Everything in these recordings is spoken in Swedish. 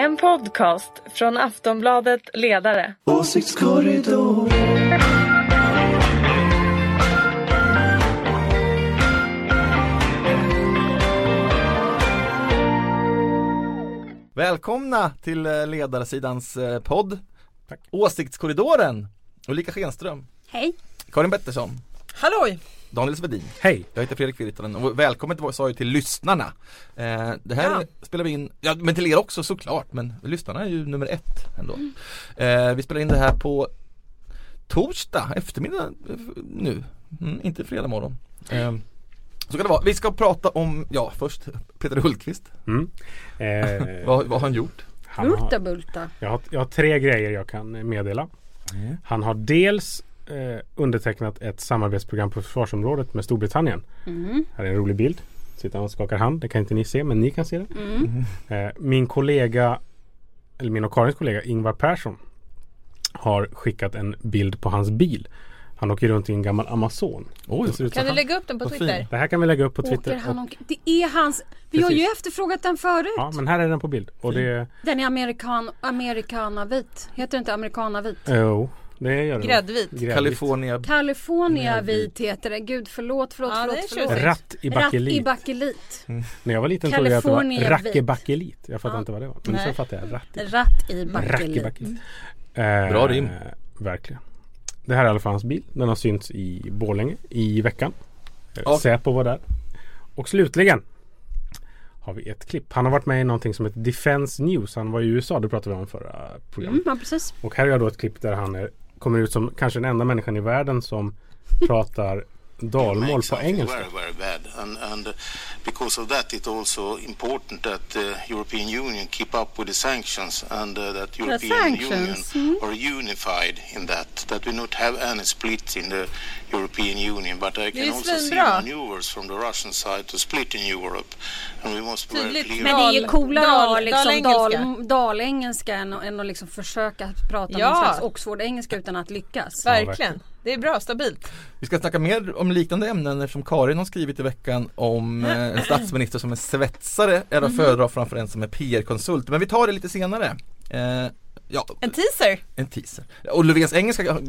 En podcast från Aftonbladet Ledare. Åsiktskorridor. Välkomna till eh, ledarsidans eh, podd Tack. Åsiktskorridoren Ulrika Schenström Hej! Karin Pettersson Halloj! Daniel Svedin Hej! Jag heter Fredrik Virtanen och välkommen till, sa jag till lyssnarna eh, Det här Ja. spelar vi in, ja men till er också såklart men lyssnarna är ju nummer ett ändå Mm. eh, Vi spelar in det här på torsdag eftermiddag eh, nu, mm, inte fredag morgon eh, Så kan det vara, vi ska prata om, ja först Peter Hultqvist, Mm. Eh, vad, vad har han gjort? han Bulta har, bulta. jag, har, jag har tre grejer jag kan meddela. Han har dels eh, undertecknat ett samarbetsprogram på försvarsområdet med Storbritannien. Mm. Här är en rolig bild. Sitter han och skakar hand. Det kan inte ni se men ni kan se det. Mm. Eh, min kollega, eller min och Karins kollega Ingvar Persson har skickat en bild på hans bil. Han åker runt i en gammal Amazon. Oj, Kan du han- lägga upp den på Twitter? Det här kan vi lägga upp på Åker Twitter. han Och? Det är hans. Vi har ju Precis. efterfrågat den förut. ja men här är den på bild. Och det, Den är amerikan, amerikanavit. Heter det inte amerikanavit? jo, det gör det. Gräddvit. Gräddvit. California California vit heter det. Gud förlåt, förlåt, Ja, förlåt. förlåt. Ratt i Ratt bakelit. i bakelit. När jag var liten trodde jag att det var rackebakelit. Jag fattar Ja. inte vad det var. Men så Nej. fattar jag. Ratt i, Ratt i bakelit. rackebakelit. Eh, Bra rim. Verkligen. Det här är i alla fall hans bil. Den har synts i Borlänge i veckan. Eh, Ja. Säpo var där. Och slutligen har vi ett klipp. Han har varit med i någonting som heter Defense News. Han var i USA. Det pratade vi om förra programmet. Mm, ja, precis. Och här är jag då ett klipp där han är, kommer ut som kanske den enda människan i världen som pratar dalmål på engelska. very, very bad. And, and because of that, it's also important that the European Union keep up with the sanctions and uh, that European sanctions, Union are unified in that. That we not have any split in the European Union. But I can also see maneuvers from the Russian side to split in Europe. And we must be very clear. Men det är ju coolare att dal- liksom dalengelska. dal, än, att- än att liksom försöka prata Ja. någon slags Oxford-engelska utan att lyckas. verkligen. Verkligen. Det är bra, stabilt. Vi ska snacka mer om liknande ämnen eftersom Karin har skrivit i veckan om eh, en statsminister som är svetsare är att föredra framför en som är PR-konsult. Men vi tar det lite senare. Eh, ja, En teaser. en teaser. Och Löfvens engelska kan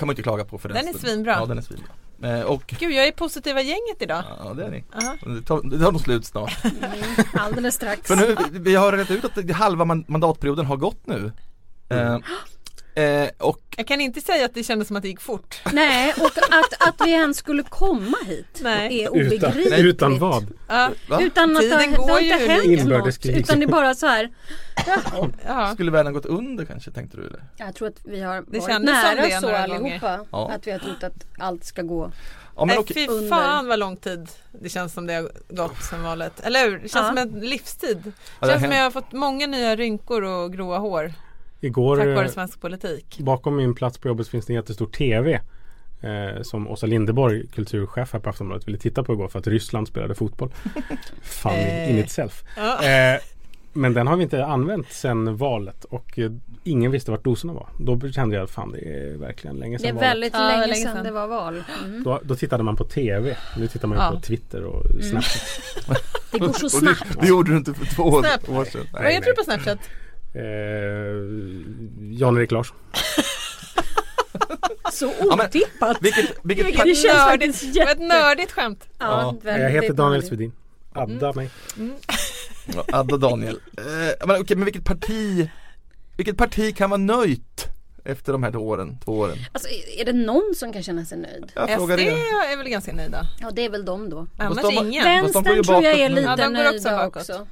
man inte klaga på för den. Den är stunden. svinbra. Ja, den är svinbra. Eh, och Gud, jag är i positiva gänget idag. Ja, det är ni. Det tar, det tar nog slut snart. Alldeles strax. För nu, vi har rätt ut att halva man- mandatperioden har gått nu. Eh, eh, och Jag kan inte säga att det kändes som att det gick fort. Nej, och att, att vi ens skulle komma hit Nej. är Utan, obegripligt. utan vad? Ja, va? Utan att det, Tiden det går har ju inte hänt något. Utan det är bara så här. ja. skulle världen gått under kanske tänkte du eller? Jag tror att vi har varit kändes som nära det så allihopa. Ja. Att vi har trott att allt ska gå. Ja men Nej, okej. fy fan vad lång tid det känns som det har gått sedan valet. Eller hur? Det känns Ja. som en livstid. Det Ja, det känns som hänt. jag har fått många nya rynkor och gråa hår. Igår Tack eh, vare svensk politik. bakom min plats på jobbet finns det en jättestor TV. Eh, som Åsa Linderborg, kulturchef här på Aftonbladet, ville titta på igår för att Ryssland spelade fotboll. Fun Eh. in itself. Eh, men den har vi inte använt sedan valet och eh, ingen visste vart doserna var. Då kände jag att fan det är verkligen länge Det är sedan valet. väldigt Ja, länge, länge sedan sedan. det var val. Mm. Då, då tittade man på TV. Nu tittar man Ja. på Twitter och Snapchat. Det går så snabbt. det, det gjorde du inte för två år, år sedan. Nej, heter du på Snapchat? Eh, Jan-Erik Larsson. Så men- otippat. Vilket, vilket Det känns Nördigt. var ett jätte- nördigt skämt. Ja, Ja, jag heter Daniel. Svedin. Adda mig. Ja, Adda Daniel. Eh, men okej, men vilket parti, vilket parti kan vara nöjt efter de här åren, två åren? Alltså är det någon som kan känna sig nöjd? Jag SD är väl ganska nöjda. Ja det är väl de då. Annars de ingen. Vänstern tror jag är lite Ja, de går också nöjda bakåt. också.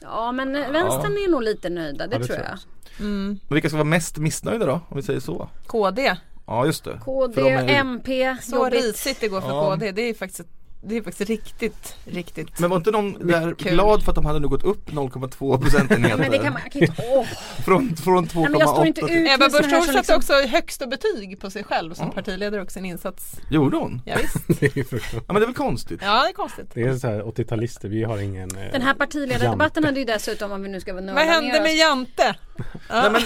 Ja men vänstern är nog lite nöjda, det, Ja, det tror jag. jag. Mm. Men vilka ska vara mest missnöjda då, om vi säger så? KD. Ja just det. KD, de är MP, Så jobbigt. risigt det går för Ja. KD. Det är faktiskt, det är faktiskt riktigt, riktigt. Men var inte någon där kul. glad för att de hade nu gått upp 0,2 procentenheter? Men det kan man, kan inte, åh. Från, från 2,8 Nej, men jag står inte till- Ebba Busch Thor satte liksom, också högsta betyg på sig själv som Ja. partiledare och sin insats. Gjorde hon? Ja, visst. Det är fruktansvärt. Ja men det är väl konstigt? Ja, det är konstigt. Det är så här 80-talister. Vi har ingen eh, Den här partiledardebatten hade ju dessutom om vi nu ska vara Vad hände med Jante? Nej men,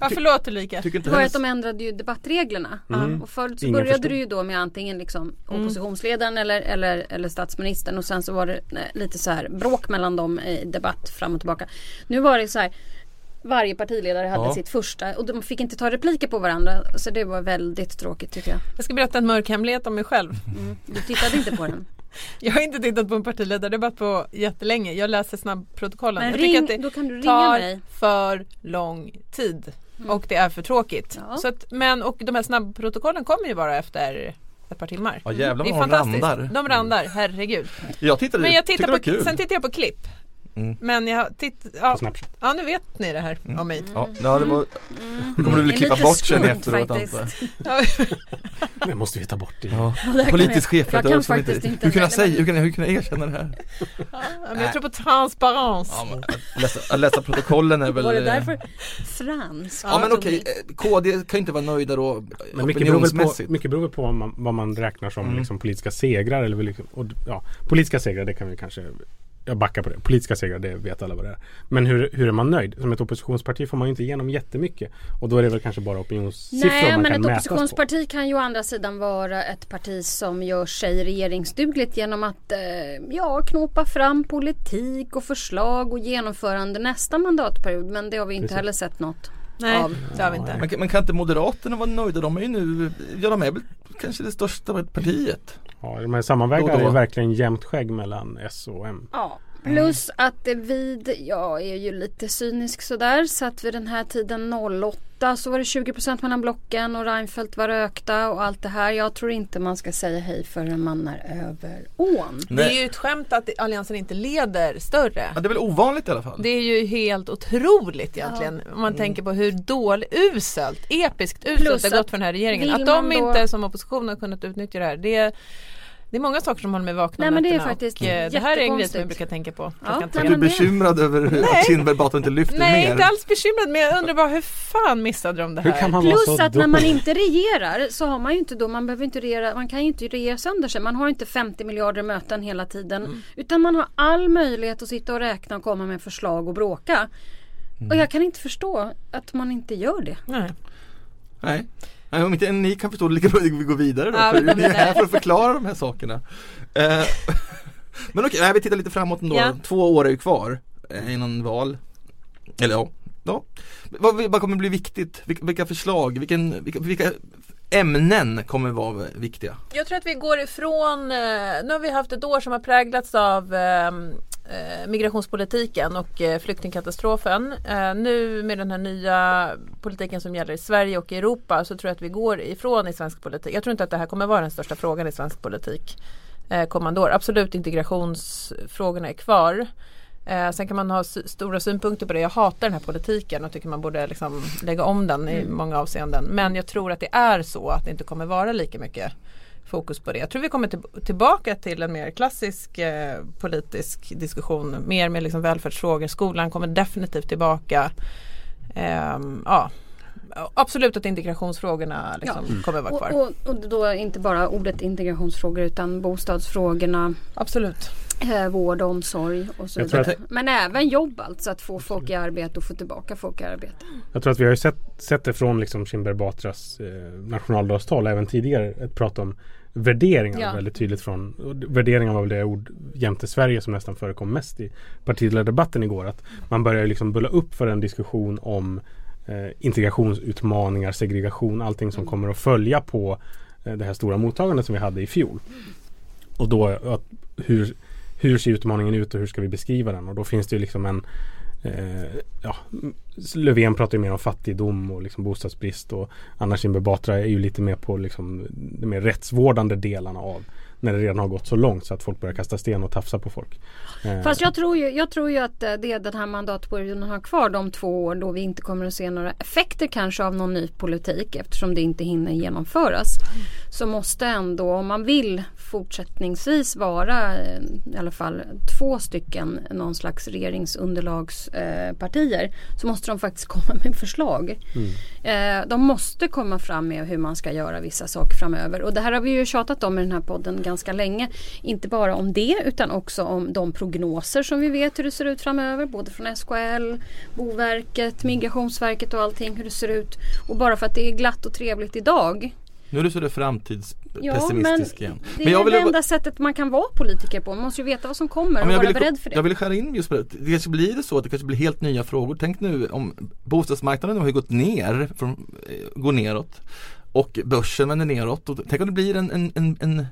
ja, förlåt Ulrika. tycker inte det var hennes, att de ändrade ju debattreglerna. Mm. Och förut så Ingen började förstod. det ju då med antingen liksom oppositionsledaren eller, eller, eller statsministern och sen så var det lite så här bråk mellan dem i debatt fram och tillbaka. Nu var det så här Varje partiledare hade Ja. sitt första och de fick inte ta repliker på varandra. Så det var väldigt tråkigt tycker jag. Jag ska berätta en mörk hemlighet om mig själv. Mm. Du tittade inte på den. Jag har inte tittat på en partiledardebatt på jättelänge. Jag läser snabbprotokollen. Men jag ring, tycker att då kan du det ringa tar mig. för lång tid. Och det är för tråkigt. Ja. Så att, men och de här snabbprotokollen kommer ju bara efter ett par timmar. Ja jävlar Det är vad de fantastiskt. randar. Mm. De randar, herregud. Jag tittade, Men jag det på, sen tittar jag på klipp. Mm. Men jag På ja, ja nu vet ni det här om mig. Ja, ja det var, kommer du väl klippa bort sen efteråt antar jag. Ja, måste vi ta bort. Det. Ja. Kan Politisk chefredaktör som inte, inte hur kan jag säga, hur kan jag, hur kan jag erkänna det här? men jag tror på transparens. Ja, men att, läsa, att läsa protokollen är väl Var det därför fransk? Ja men okej, eh, KD kan ju inte vara nöjda då Men mycket beror, på, mycket beror väl på vad man, vad man räknar som Mm. liksom, politiska segrar. Eller liksom, och, ja, politiska segrar, det kan vi kanske jag backar på det. Politiska segrar, det vet alla vad det är. Men hur, hur är man nöjd? Som ett oppositionsparti får man ju inte igenom jättemycket. Och då är det väl kanske bara opinionssiffror Nej man men kan ett mätas på. oppositionsparti kan ju å andra sidan vara ett parti som gör sig regeringsdugligt genom att eh, ja, knåpa fram politik och förslag och genomförande nästa mandatperiod. Men det har vi inte Precis. heller sett något Nej, av. det har vi inte. Men, kan- men kan inte Moderaterna vara nöjda? De är ju nu, ja de är väl kanske det största partiet. Ja, de här sammanvägda är verkligen jämnt skägg mellan S och M. Ja. Plus att det vid, jag är ju lite cynisk sådär, så att vid den här tiden 08 så var det 20% mellan blocken och Reinfeldt var rökta och allt det här. Jag tror inte man ska säga hej förrän man är över ån. Det är ju ett skämt att Alliansen inte leder större. Ja, det är väl ovanligt i alla fall. Det är ju helt otroligt egentligen om man tänker på hur dåligt, uselt, episkt uselt Plus det har gått för den här regeringen. Att de då- inte som opposition har kunnat utnyttja det här. Det, det är många saker som håller mig vakna Nej, om men det är faktiskt och, eh, Det här är en grej som jag brukar tänka på. Ja, nej. Är du bekymrad över att Kinberg Batra inte lyfter Nej, mer? inte alls bekymrad men jag undrar bara hur fan missade de det Hur här? kan man vara Plus att när man inte regerar så har man ju inte då, man behöver inte regera, man kan ju inte regera sönder sig. Man har inte 50 miljarder möten hela tiden. Mm. Utan man har all möjlighet att sitta och räkna och komma med förslag och bråka. Mm. Och jag kan inte förstå att man inte gör det. Nej. Nej. Nej, om inte ni kan förstå det lika bra att vi går vidare då. Ja, för ni är här för att förklara de här sakerna. Eh, men okej, nej, vi tittar lite framåt ändå. Ja. Två år är ju kvar eh, innan val. Eller ja, ja. Vad, vad kommer bli viktigt? Vilka, vilka förslag, vilken, vilka, vilka ämnen kommer vara viktiga? Jag tror att vi går ifrån, eh, nu har vi haft ett år som har präglats av eh, eh, migrationspolitiken och eh, flyktingkatastrofen. Eh, nu med den här nya politiken som gäller i Sverige och i Europa så tror jag att vi går ifrån i svensk politik. Jag tror inte att det här kommer vara den största frågan i svensk politik eh, kommande år. Absolut integrationsfrågorna är kvar. Eh, sen kan man ha stora synpunkter på det. Jag hatar den här politiken och tycker man borde liksom lägga om den i många avseenden. Men jag tror att det är så att det inte kommer vara lika mycket fokus på det. Jag tror vi kommer till, tillbaka till en mer klassisk eh, politisk diskussion. Mer med liksom välfärdsfrågor. Skolan kommer definitivt tillbaka. Ehm, ja. Absolut att integrationsfrågorna liksom kommer vara kvar. Och, och, och då inte bara ordet integrationsfrågor utan bostadsfrågorna, Absolut. eh, vård och omsorg och så vidare. att- Men även jobb alltså, att få folk i arbete och få tillbaka folk i arbete. Jag tror att vi har sett, sett det från liksom Kinberg Batras eh, nationaldagstal även tidigare. Ett prat om värderingar Ja. väldigt tydligt från värderingar var väl det ord jämte Sverige som nästan förekom mest i partiledardebatten igår. Att man börjar liksom bulla upp för en diskussion om eh, integrationsutmaningar, segregation, allting som kommer att följa på eh, det här stora mottagandet som vi hade i fjol. Och då att, hur, hur ser utmaningen ut och hur ska vi beskriva den? Och då finns det ju liksom en eh, ja, Löfven pratar ju mer om fattigdom och liksom bostadsbrist och Anna Kinberg Batra är ju lite mer på liksom de mer rättsvårdande delarna av när det redan har gått så långt så att folk börjar kasta sten och tafsa på folk. Eh, Fast jag tror, ju, jag tror ju att eh, det den här mandatperioden har kvar de två år då vi inte kommer att se några effekter kanske av någon ny politik eftersom det inte hinner genomföras. Så måste ändå om man vill fortsättningsvis vara eh, i alla fall två stycken någon slags regeringsunderlagspartier eh, så måste de faktiskt komma med förslag. Eh, de måste komma fram med hur man ska göra vissa saker framöver och det här har vi ju tjatat om i den här podden ganska länge. Inte bara om det utan också om de prognoser som vi vet hur det ser ut framöver. Både från SKL, Boverket, Migrationsverket och allting hur det ser ut. Och bara för att det är glatt och trevligt idag Nu är du så där framtidspessimistisk igen. Det Men jag är ville- det enda sättet man kan vara politiker på. Man måste ju veta vad som kommer Ja, och vara ville, beredd för det. jag ville skära in just på det. Det kanske blir det så att det kanske blir helt nya frågor. Tänk nu om bostadsmarknaden har ju gått ner, från, eh, går neråt och börsen vänder neråt. Och tänk om det blir en, en, en,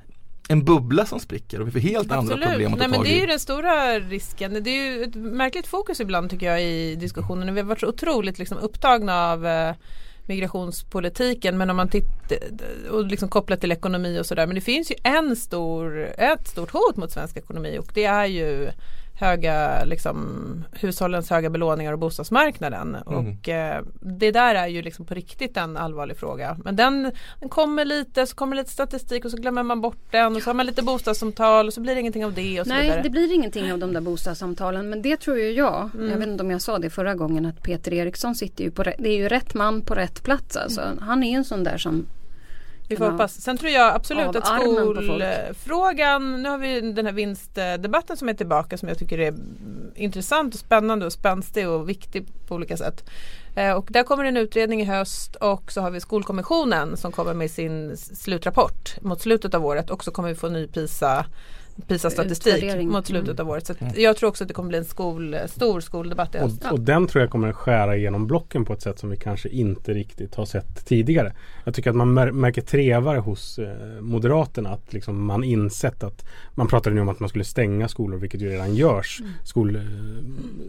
en, bubbla som spricker och vi får helt andra problem att ta Nej, men tag det är ju i. den stora risken. Det är ju ett märkligt fokus ibland tycker jag i diskussionen. Vi har varit så otroligt liksom, upptagna av eh, migrationspolitiken men om man tittar och liksom kopplat till ekonomi och sådär. Men det finns ju en stor, ett stort hot mot svensk ekonomi och det är ju höga, liksom, hushållens höga belåningar och bostadsmarknaden. Och eh, det där är ju liksom på riktigt en allvarlig fråga. Men den, den kommer lite, så kommer lite statistik och så glömmer man bort den och så har man lite bostadssamtal och så blir det ingenting av det och så Nej, vidare. det blir ingenting av de där bostadssamtalen. Men det tror ju jag. Mm. Jag vet inte om jag sa det förra gången att Peter Eriksson sitter ju på rätt, det är ju rätt man på rätt plats. Alltså. Han är ju en sån där som Vi får hoppas. Sen tror jag absolut att skolfrågan, nu har vi den här vinstdebatten som är tillbaka som jag tycker är intressant och spännande och spänstig och viktig på olika sätt. Eh, Och där kommer en utredning i höst och så har vi Skolkommissionen som kommer med sin slutrapport mot slutet av året och så kommer vi få ny PISA PISA-statistik mot slutet av året. Så att jag tror också att det kommer bli en skol, stor skoldebatt i höst. Och, och den tror jag kommer skära igenom blocken på ett sätt som vi kanske inte riktigt har sett tidigare. Jag tycker att man mär, märker trevare hos eh, Moderaterna att liksom man insett att man pratade nu om att man skulle stänga skolor vilket ju redan görs. Skol, eh,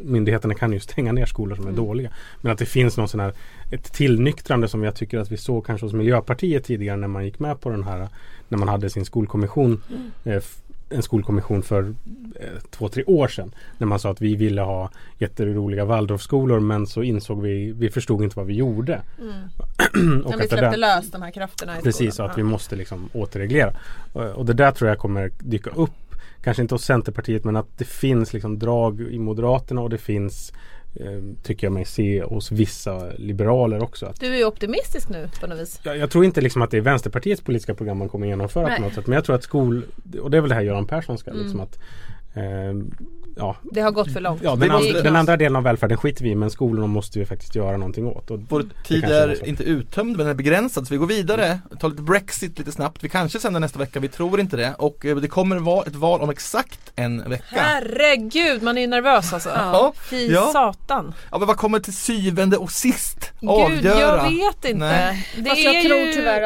myndigheterna kan ju stänga ner skolor som är dåliga. Men att det finns någon sån här ett tillnyktrande som jag tycker att vi såg kanske hos Miljöpartiet tidigare när man gick med på den här när man hade sin skolkommission eh, f- en skolkommission för eh, två, tre år sedan. När man sa att vi ville ha jätteroliga Waldorfskolor men så insåg vi, vi förstod inte vad vi gjorde. och När vi släppte där- lös de här krafterna i Precis, skolan. och att vi måste liksom återreglera. Och, och det där tror jag kommer dyka upp. Kanske inte hos Centerpartiet men att det finns liksom drag i Moderaterna och det finns eh, tycker jag mig se hos vissa liberaler också. Att, Du är optimistisk nu på något vis. jag, jag tror inte liksom att det är Vänsterpartiets politiska program man kommer genomföra Nej. på något sätt. Men jag tror att skol, och det är väl det här Göran Persson ska Mm. liksom att eh, Ja, Det har gått för långt. ja den, andra, den andra delen av välfärden skiter vi i men skolorna måste vi faktiskt göra någonting åt. Och Vår tid är inte uttömd men den är begränsad så vi går vidare, tar lite Brexit lite snabbt. Vi kanske sänder nästa vecka, vi tror inte det. Och eh, det kommer vara ett val om exakt en vecka. Herregud, man är ju nervös alltså. Ja, Fy ja. satan. Ja men vad kommer till syvende och sist Gud, avgöra? jag vet inte. Nej. Det Fast är jag tror ju... tyvärr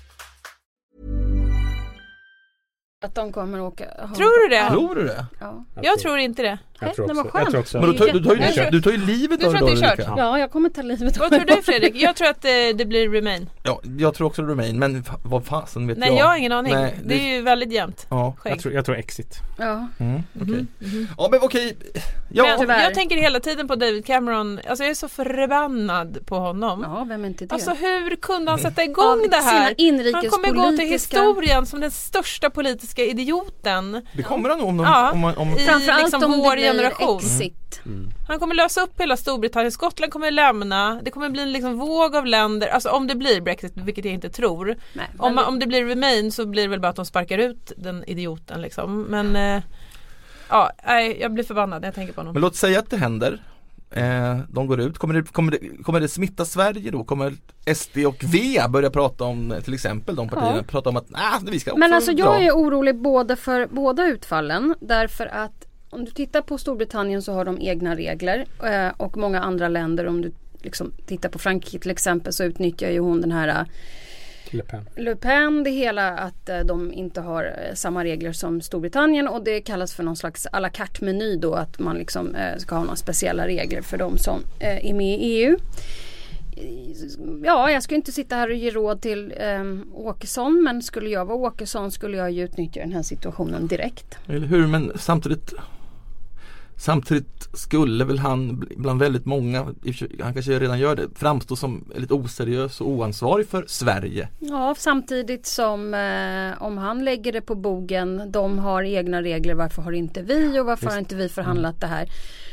Att de kommer åka. Tror du det? Tror du det? Ja. Jag tror inte det. Jag tror Nej, men också, jag tror också Men då tar, du, tar ju, tror- du tar ju livet Du av det att då det? Ulrika. ja, jag kommer ta livet Vad tror du Fredrik? Jag tror att det, det blir Remain. Ja, jag tror också Remain men vad fasen vet Nej jag? jag har ingen aning. Nej, det är ju väldigt jämnt. Ja, jag tror, jag tror Exit. Ja. mm, okej. Ja men okej, ja. Men Tyvärr. jag tänker hela tiden på David Cameron. Alltså jag är så förbannad på honom. ja, vem är inte det? Alltså hur kunde han sätta Av igång det här? Han kommer gå till historien som den största politiska idioten Det kommer han nog om, de, Ja. om, om, i Framförallt liksom om det generation. exit. Han kommer lösa upp hela Storbritannien, Skottland kommer lämna, det kommer bli en liksom våg av länder, alltså om det blir Brexit, vilket jag inte tror. Nej, Om, om det blir Remain så blir det väl bara att de sparkar ut den idioten liksom. Men eh, ja, jag blir förbannad när jag tänker på honom. Men låt säga att det händer eh, De går ut, kommer det, kommer, det, kommer det smitta Sverige då? Kommer SD och V börja prata om till exempel de partierna, Ja. prata om att ah, vi ska också Men alltså dra. jag är orolig både för båda utfallen därför att om du tittar på Storbritannien så har de egna regler eh, och många andra länder om du liksom tittar på Frankrike till exempel så utnyttjar ju hon den här eh, Le Pen. Le Pen det hela att eh, de inte har eh, samma regler som Storbritannien och det kallas för någon slags à la carte meny då att man liksom ska ha några speciella regler för de som är med i EU. Ja, jag ska inte sitta här och ge råd till eh, Åkesson men skulle jag vara Åkesson skulle jag ju utnyttja den här situationen direkt. Eller hur, men samtidigt Samtidigt skulle väl han bland väldigt många, han kanske redan gör det, framstå som lite oseriös och oansvarig för Sverige. Ja, samtidigt som eh, om han lägger det på bogen, de har egna regler, varför har inte vi och varför Visst. har inte vi förhandlat det här?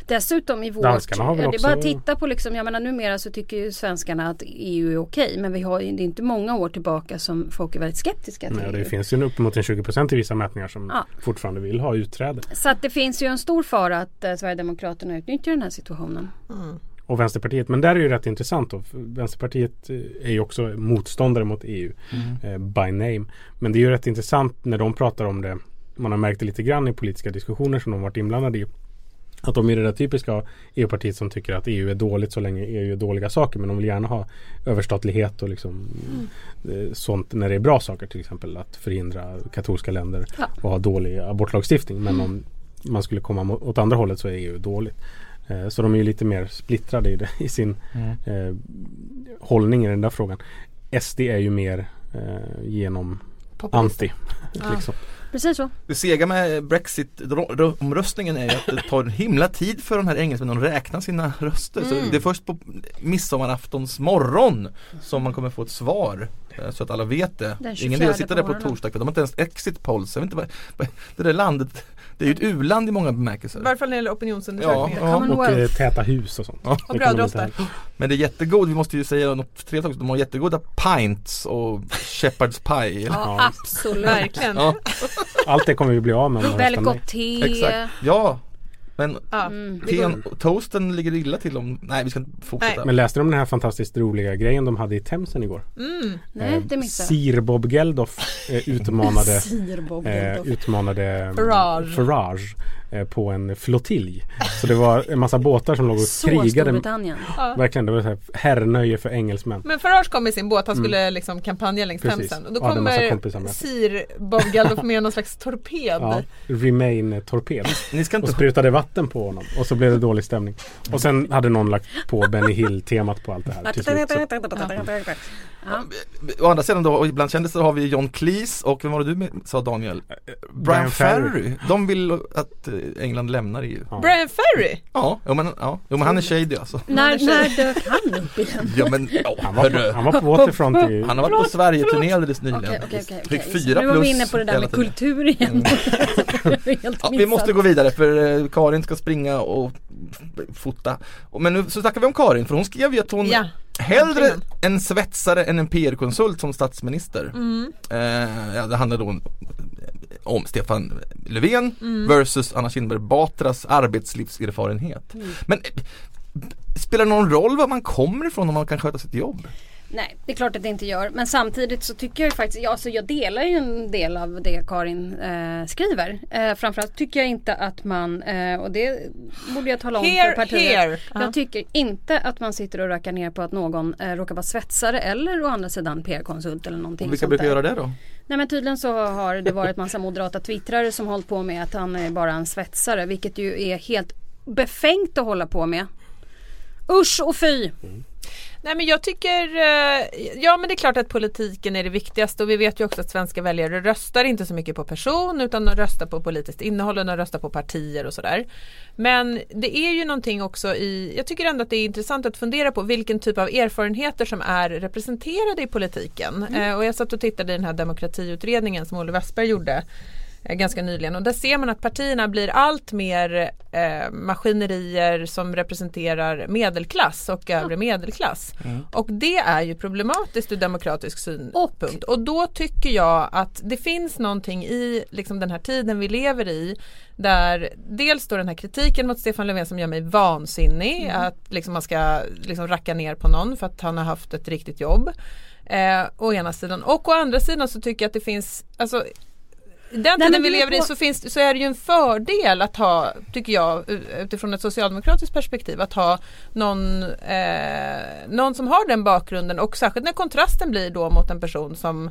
Dessutom i vårt, Danskarna har väl ja, det är bara att titta på liksom, jag menar numera så tycker ju svenskarna att EU är okej men vi har det är inte många år tillbaka som folk är väldigt skeptiska till Nej, det EU. finns ju uppemot en 20% i vissa mätningar som Ja. fortfarande vill ha utträde. Så att det finns ju en stor fara att eh, Sverigedemokraterna utnyttjar den här situationen. Och Vänsterpartiet. Men där är ju rätt intressant då. Vänsterpartiet eh, är ju också motståndare mot EU eh, by name. Men det är ju rätt intressant när de pratar om det. Man har märkt det lite grann i politiska diskussioner som de varit inblandade i. Att de är det där typiska EU-partiet som tycker att EU är dåligt så länge EU är dåliga saker. Men de vill gärna ha överstatlighet och liksom eh, sånt när det är bra saker. Till exempel att förhindra katolska länder Ja. och ha dålig abortlagstiftning. Men om man skulle komma åt andra hållet så är EU dåligt. Eh, Så de är ju lite mer splittrade i, det, i sin eh, hållning i den där frågan. SD är ju mer eh, genom anti. liksom. Precis så. Det sega med Brexit-omröstningen är ju att det tar en himla tid för de här engelsmännen att räkna sina röster. Så det är först på midsommaraftons morgon som man kommer få ett svar. eh, Så att alla vet det. Ingen idé 24 att sitta där på torsdag för de har inte ens exit polls. Jag vet inte vad, vad, det där landet, det är ju ett u-land i många I bemärkelser. varje fall när det gäller opinionsundersökningar. Ja, ja. Och eh, täta hus och sånt. Ja. Och brödrostar. Men det är jättegod, vi måste ju säga något trevligt också. De har jättegoda pints och shepherd's pie. Ja, Ja. absolut. Verkligen. Ja, Allt det kommer vi bli av med om Väldigt röstar nej. gott te. exakt. Ja, men Ja. Mm. teen, toasten ligger illa till om, nej vi ska inte fortsätta. Men läste de den här fantastiskt roliga grejen de hade i Themsen igår? Mm. Nej, Eh, det missade. Sir Bob Geldof eh, utmanade Sirbob. eh, utmanade mm, Farage. Farage eh, på en flottilj. Så det var en massa båtar som låg och Så krigade. Storbritannien. Verkligen, det var så här herrnöje för engelsmän. Men Farage kom med sin båt, han skulle liksom kampanja längs Mm. Themsen. Och då Ja, kommer. Sir Bob Geldof med någon slags torped. Ja, Remain torped. Ni ska Och inte sprutade vatten på honom. Och så blev det dålig stämning. Och sen hade någon lagt på Benny Hill-temat på allt det här till slut. Så, Ja. Å andra sidan då, ibland kändisar har vi John Cleese och vem var det du med, sa Daniel? Brian, Brian Ferry. Ferry. De vill att eh, England lämnar EU. Ja. Brian Ferry? Ja, jo, men, ja. Jo, men han är shady alltså. När, när dök han upp igen? Ja men, ja, Han var, på, han var på Waterfront i... Han har varit på Sverige-turné alldeles nyligen. Okej, okej, okej. Fick fyra Nu var vi plus inne på det där med kultur igen. Helt Ja, vi måste gå vidare för eh, Karin ska springa och fota. Men nu så snackar vi om Karin för hon skrev ju att hon Ja. hellre en svetsare än en PR-konsult som statsminister. Mm. Eh, ja, det handlar då om, om Stefan Löfven Mm. versus Anna Kinberg Batras arbetslivserfarenhet. Mm. Men eh, spelar det någon roll var man kommer ifrån om man kan sköta sitt jobb? Nej, det är klart att det inte gör. Men samtidigt så tycker jag faktiskt, ja, så jag delar ju en del av det Karin eh, skriver. Eh, framförallt tycker jag inte att man, eh, och det borde jag tala om Here, för partiet. here. Ja. Jag tycker inte att man sitter och rackar ner på att någon eh, råkar vara svetsare eller å andra sidan PR-konsult eller någonting Och vilka sånt brukar där. göra det då? Nej men tydligen så har det varit massa moderata twittrare som hållit på med att han är bara en svetsare vilket ju är helt befängt att hålla på med. Usch och fy! Nej men jag tycker, eh, ja men det är klart att politiken är det viktigaste och vi vet ju också att svenska väljare röstar inte så mycket på person utan de röstar på politiskt innehåll och de röstar på partier och sådär. Men det är ju någonting också i, jag tycker ändå att det är intressant att fundera på vilken typ av erfarenheter som är representerade i politiken. Eh, och jag satt och tittade i den här demokratiutredningen som Olle Westberg gjorde ganska nyligen och där ser man att partierna blir allt mer eh, maskinerier som representerar medelklass och övre medelklass. Och det är ju problematiskt ur demokratisk synpunkt. Och, då tycker jag att det finns någonting i liksom, den här tiden vi lever i där dels då den här kritiken mot Stefan Löfven som gör mig vansinnig att liksom, man ska liksom, racka ner på någon för att han har haft ett riktigt jobb. Eh, å ena sidan och å andra sidan så tycker jag att det finns alltså, den tiden vi lever i så, finns, så är det ju en fördel att ha, tycker jag, utifrån ett socialdemokratiskt perspektiv, att ha någon, eh, någon som har den bakgrunden. Och särskilt när kontrasten blir då mot en person som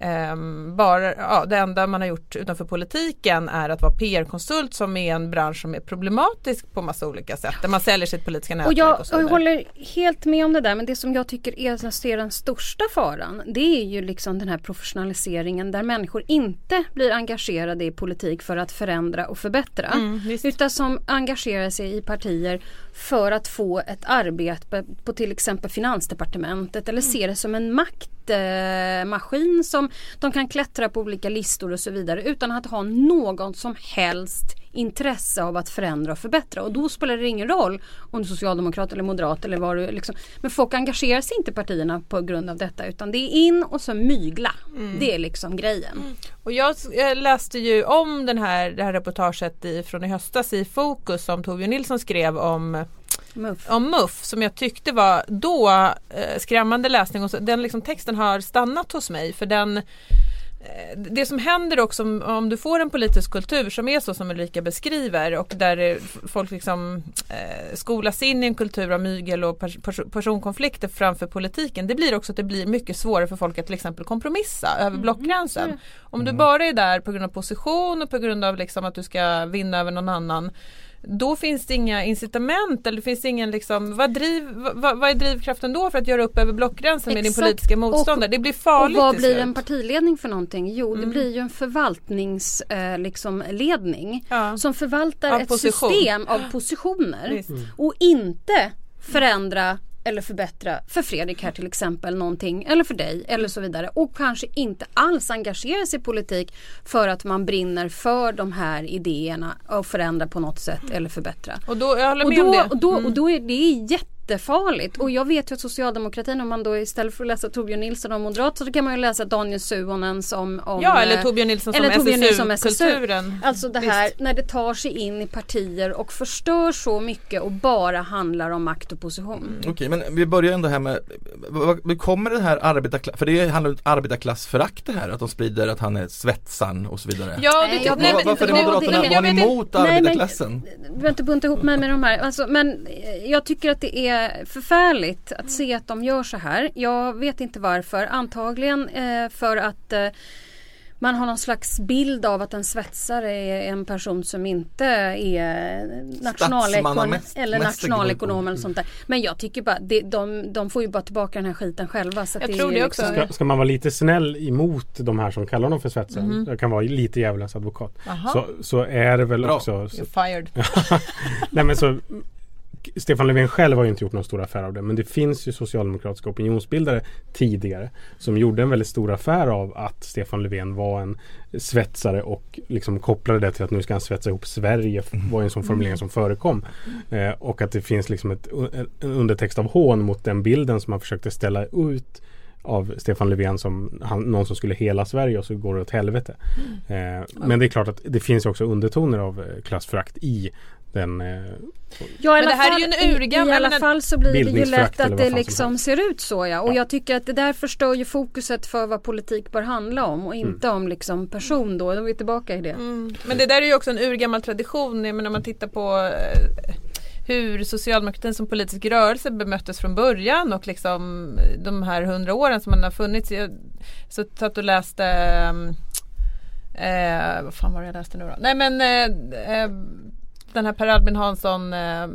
ehm, bara, ja, det enda man har gjort utanför politiken är att vara PR-konsult som är en bransch som är problematisk på massa olika sätt. Där man säljer sitt politiska nätverk jag, och så och jag håller helt med om det där men det som jag tycker är, den största faran det är ju liksom den här professionaliseringen där människor inte blir engagerade i politik för att förändra och förbättra. Mm, utan som engagerar sig i partier för att få ett arbete på till exempel Finansdepartementet eller ser det som en maktmaskin som de kan klättra på olika listor och så vidare utan att ha någon som helst intresse av att förändra och förbättra. Och då spelar det ingen roll om du är socialdemokrat eller moderat eller vad du liksom. Men folk engagerar sig inte i partierna på grund av detta utan det är in och så mygla. Det är liksom grejen. Och jag, jag läste ju om den här, det här reportaget i, från i höstas i Fokus som Torbjörn Nilsson skrev om Muff. om MUF som jag tyckte var då eh, skrämmande läsning och så, den liksom texten har stannat hos mig för den eh, det som händer också om, om du får en politisk kultur som är så som Ulrika beskriver och där eh, folk liksom eh, skolas in i en kultur av mygel och pers- pers- personkonflikter framför politiken. Det blir också att det blir mycket svårare för folk att till exempel kompromissa över blockgränsen. Om du bara är där på grund av position och på grund av liksom att du ska vinna över någon annan då finns det inga incitament eller det finns ingen liksom, vad, driv, vad, vad är drivkraften då för att göra upp över blockgränsen med din politiska motståndare? det blir Och farligt vad till blir en partiledning för någonting? Jo det Mm. blir ju en förvaltningsledning eh, liksom, ledning Ja. som förvaltar Av ett position. system av positioner Visst. och inte förändra eller förbättra för Fredrik här till exempel någonting eller för dig eller så vidare och kanske inte alls engagera sig i politik för att man brinner för de här idéerna och förändra på något sätt eller förbättra. Och då, jag håller Och med om då, det. och, då, Mm. och då är det jättefarligt. Och jag vet ju att socialdemokratin om man då istället för att läsa Torbjörn Nilsson och Moderat så kan man ju läsa Daniel Suhonens om, om Ja eller eh, Torbjörn Nilsson som eller Torbjörn Nilsson som SSU-kulturen. Alltså det här när det tar sig in i partier och förstör så mycket och bara handlar om makt och position. Okej men vi börjar ändå här med, kommer det här arbetarklass, för det handlar om arbetarklassförakt det här, att de sprider att han är svetsaren och så vidare. Ja, det, jag- nej, Varför är Moderaterna, var ni emot Nej, men- arbetarklassen? Du behöver inte bunta ihop mig med de här. Alltså, men eh, jag tycker att det är förfärligt att se att de gör så här. Jag vet inte varför. Antagligen eh, för att eh, man har någon slags bild av att en svetsare är en person som inte är nationalekon Statsmannamäst- eller nationalekonom eller sånt där. Men jag tycker bara det, de, de får ju bara tillbaka den här skiten själva. Så Jag är tror det också. liksom- Ska, ska man vara lite snäll emot de här som kallar dem för svetsare? Jag kan vara lite djävulens advokat. Så, så är det väl Bra. också så, You're fired. Nej men så Stefan Löfven själv har ju inte gjort någon stor affär av det men det finns ju socialdemokratiska opinionsbildare tidigare som gjorde en väldigt stor affär av att Stefan Löfven var en svetsare och liksom kopplade det till att nu ska han svetsa ihop Sverige var ju en sån formulering som förekom. Eh, och att det finns liksom ett, en undertext av hån mot den bilden som man försökte ställa ut av Stefan Löfven som han, någon som skulle hela Sverige och så går det åt helvete. Eh, men det är klart att det finns också undertoner av eh, klassförakt i den eh, Ja, Men det här är fall, ju en urgammal- I, i alla men- fall så blir det ju lätt att det liksom ser ut så ja. Och Ja. jag tycker att det där förstör ju fokuset för vad politik bör handla om och inte om liksom person då. Då är vi tillbaka i det. Mm. Men det där är ju också en urgammal tradition. Menar, om man tittar på eh, hur socialdemokratin som politisk rörelse bemöttes från början och liksom de här hundra åren som man har funnits. Jag så satt och läste eh, vad fan var det jag läste nu då? Nej men eh, eh, den här Per Albin Hansson eh,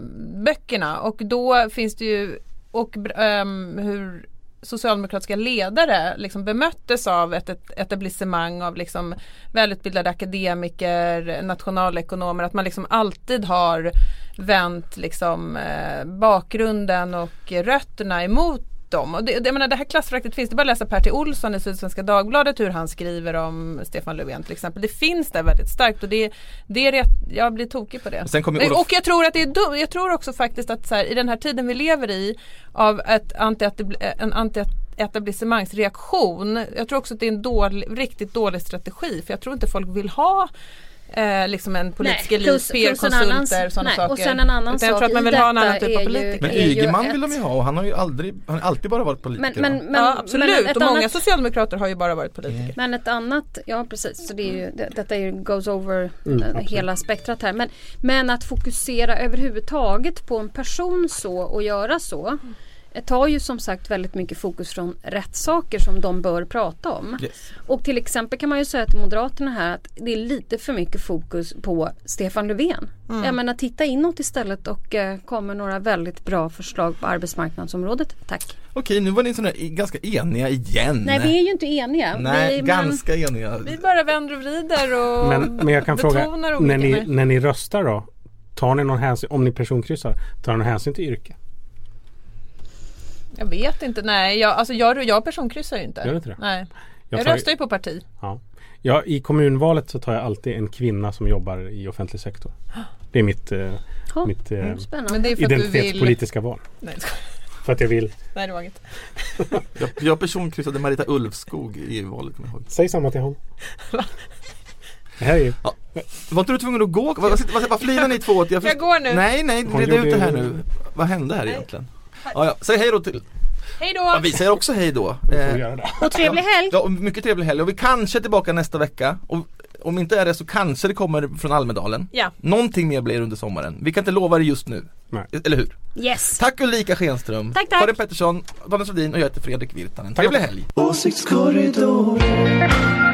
böckerna. Och då finns det ju och ehm, hur socialdemokratiska ledare liksom bemöttes av ett, ett etablissemang av liksom välutbildade akademiker, nationalekonomer, att man liksom alltid har vänt liksom eh, bakgrunden och rötterna emot dem. Och det, jag menar, det här klassföraktet finns, det är bara att läsa Per T. Olsson i Sydsvenska Dagbladet hur han skriver om Stefan Löfven till exempel. Det finns där väldigt starkt och det, det är rätt, jag blir tokig på det. Men- Olof, Och jag tror att det är. Jag tror också faktiskt att här, i den här tiden vi lever i av ett anti en anti-etablissemangsreaktion. Jag tror också att det är en dålig, riktigt dålig strategi för jag tror inte folk vill ha eh, liksom en politisk Nej, elit, PR-konsulter, sådana nej, saker. och sen en annan Utan jag tror att man vill ha en annan typ av politiker. men Ygeman ett- vill de ju ha och han har ju aldrig, han har alltid bara varit Men, politiker. men, va? men, ja absolut men ett och många annat- socialdemokrater har ju bara varit politiker. Men ett annat, ja precis, så det är ju, det, detta är ju, goes over Mm, eh, hela spektrat här. Men, men att fokusera överhuvudtaget på en person så och göra så. Tar ju som sagt väldigt mycket fokus från rätt saker som de bör prata om. Yes. Och till exempel kan man ju säga till Moderaterna här att det är lite för mycket fokus på Stefan Löfven. Mm. Jag menar titta inåt istället och eh, kom med några väldigt bra förslag på arbetsmarknadsområdet. Tack. Okej, nu var ni sådana ganska eniga igen. Nej vi är ju inte eniga. Nej, vi, men- ganska eniga. Vi bara vänder och vrider och Men, men jag kan fråga, när ni, när ni röstar då? Tar ni någon hänsyn, om ni personkryssar, tar ni någon hänsyn till yrke? Jag vet inte, nej jag, alltså jag, jag personkryssar ju inte. Gör du inte det? Nej. Jag, tar- röstar ju på parti. Ja. ja, i kommunvalet så tar jag alltid en kvinna som jobbar i offentlig sektor. Det är mitt, eh, Ja, mitt eh, mm, Spännande. Men det är för att du vill... identitetspolitiska val. Nej, jag. För att jag vill. nej det var inget. Jag, jag personkryssade Marita Ulvskog i valet kommer jag ihåg. Säg samma till honom. Det här är ju... Var inte du tvungen att gå? Varför lirar ni två åt? Jag först- går nu. Nej, nej, reda ut det här nu. Vad hände här egentligen? Ja, ja. Säg hej då till, Hej då! ja, vi säger också hej då. Eh? Och trevlig helg! ja, och mycket trevlig helg och vi kanske är tillbaka nästa vecka. Och om inte är det så kanske det kommer från Almedalen. Ja. Någonting mer blir under sommaren. Vi kan inte lova det just nu. Nej. Eller hur? Yes! Tack Ulrika Schenström, Tack, tack. Karin Pettersson, Daniel Sundin och jag heter Fredrik Virtanen. Trevlig helg! Åsiktskorridoren